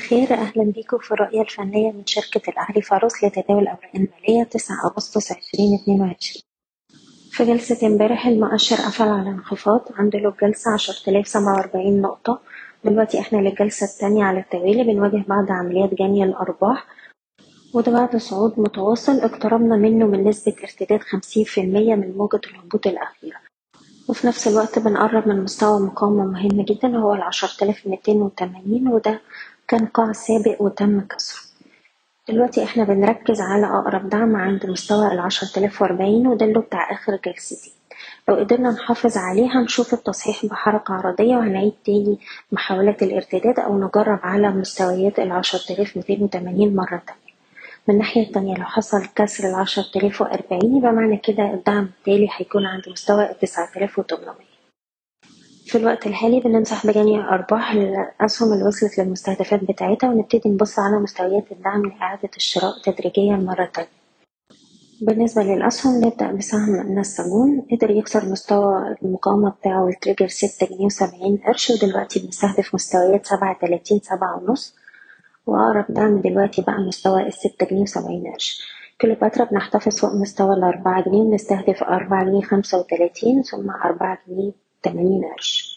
خير أهلا بيكم في الرؤية الفنية من شركة الأهلي فاروس لتداول الأوراق المالية تسعة أغسطس عشرين اتنين وعشرين. في جلسة امبارح المؤشر قفل على انخفاض عند له جلسة عشرة آلاف سبعة وأربعين نقطة. دلوقتي إحنا للجلسة التانية على التوالي بنواجه بعض عمليات جني الأرباح. وده بعد صعود متواصل اقتربنا منه من نسبة ارتداد خمسين في المية من موجة الهبوط الأخيرة. وفي نفس الوقت بنقرب من مستوى مقاومة مهم جدا هو ميتين وتمانين وده كان قاع سابق وتم كسره. دلوقتي إحنا بنركز على أقرب دعم عند مستوى العشرة آلاف وأربعين وده اللي بتاع آخر جلستين لو قدرنا نحافظ عليه هنشوف التصحيح بحركة عرضية وهنعيد تاني محاولات الارتداد أو نجرب على مستويات آلاف ميتين وتمانين مرة تانية. من الناحية التانية لو حصل كسر العشرة آلاف وأربعين يبقى معنى كده الدعم التالي هيكون عند مستوى آلاف وتمنمية. في الوقت الحالي بننصح بجني أرباح الأسهم اللي وصلت للمستهدفات بتاعتها ونبتدي نبص على مستويات الدعم لإعادة الشراء تدريجيا مرة تانية. بالنسبة للأسهم نبدأ بسهم نساجون قدر يكسر مستوى المقاومة بتاعه التريجر ستة جنيه وسبعين قرش ودلوقتي بنستهدف مستويات سبعة تلاتين سبعة ونص وأقرب دعم دلوقتي بقى مستوى الستة جنيه وسبعين قرش. كليوباترا بنحتفظ فوق مستوى الأربعة جنيه ونستهدف أربعة جنيه خمسة وتلاتين ثم أربعة جنيه تمانين قرش.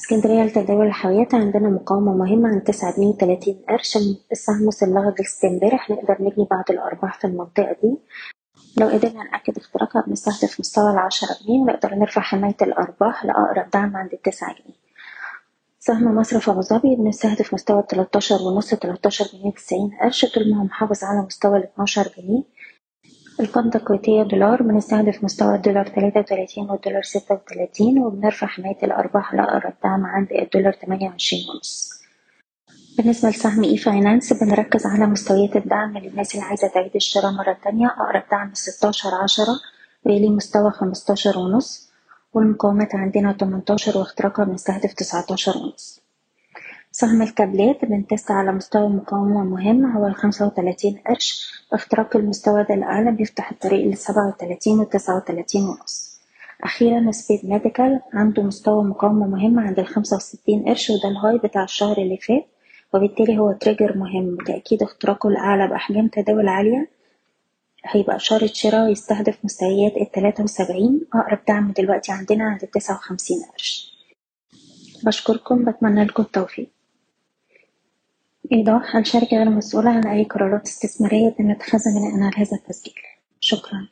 اسكندرية لتداول الحاويات عندنا مقاومة مهمة عند تسعة جنيه وتلاتين قرش. السهم وصل لغاية امبارح نقدر نجني بعض الأرباح في المنطقة دي. لو قدرنا نأكد اختراقها بنستهدف مستوى العشرة جنيه ونقدر نرفع حماية الأرباح لأقرب دعم عند التسعة جنيه. سهم مصرف أبو ظبي بنستهدف مستوى التلاتاشر ونص تلاتاشر جنيه وتسعين قرش. طول ما هو محافظ على مستوى الاتناشر جنيه القابضة الكويتية دولار بنستهدف مستوى الدولار تلاتة وتلاتين والدولار ستة وتلاتين وبنرفع حماية الأرباح لأقرب دعم عند الدولار تمانية وعشرين ونص. بالنسبة لسهم إي فاينانس بنركز على مستويات الدعم للناس اللي عايزة تعيد الشراء مرة تانية. أقرب دعم ستاشر عشرة ويليه مستوى خمستاشر ونص. والمقاومات عندنا تمنتاشر واختراقها بنستهدف تسعتاشر ونص. سهم الكابلات بن test على مستوى مقاومة مهم هو الخمسة وتلاتين قرش. اختراق المستوى ده الأعلى بيفتح الطريق للسبعة وتلاتين والتسعة وتلاتين ونص. أخيرا سبيد ميديكال عنده مستوى مقاومة مهم عند الخمسة وستين قرش وده ال high بتاع الشهر اللي فات وبالتالي هو trigger مهم. وتأكيد اختراقه الأعلى بأحجام تداول عالية. هيبقى إشارة شراء يستهدف مستويات التلاتة وسبعين أقرب دعم دلوقتي عندنا عند التسعة وخمسين قرش. بشكركم بتمنى لكم التوفيق. إيضاح الشركة غير مسؤولة عن أي قرارات استثمارية تم اتخاذها بناء على هذا التسجيل؟ شكرا.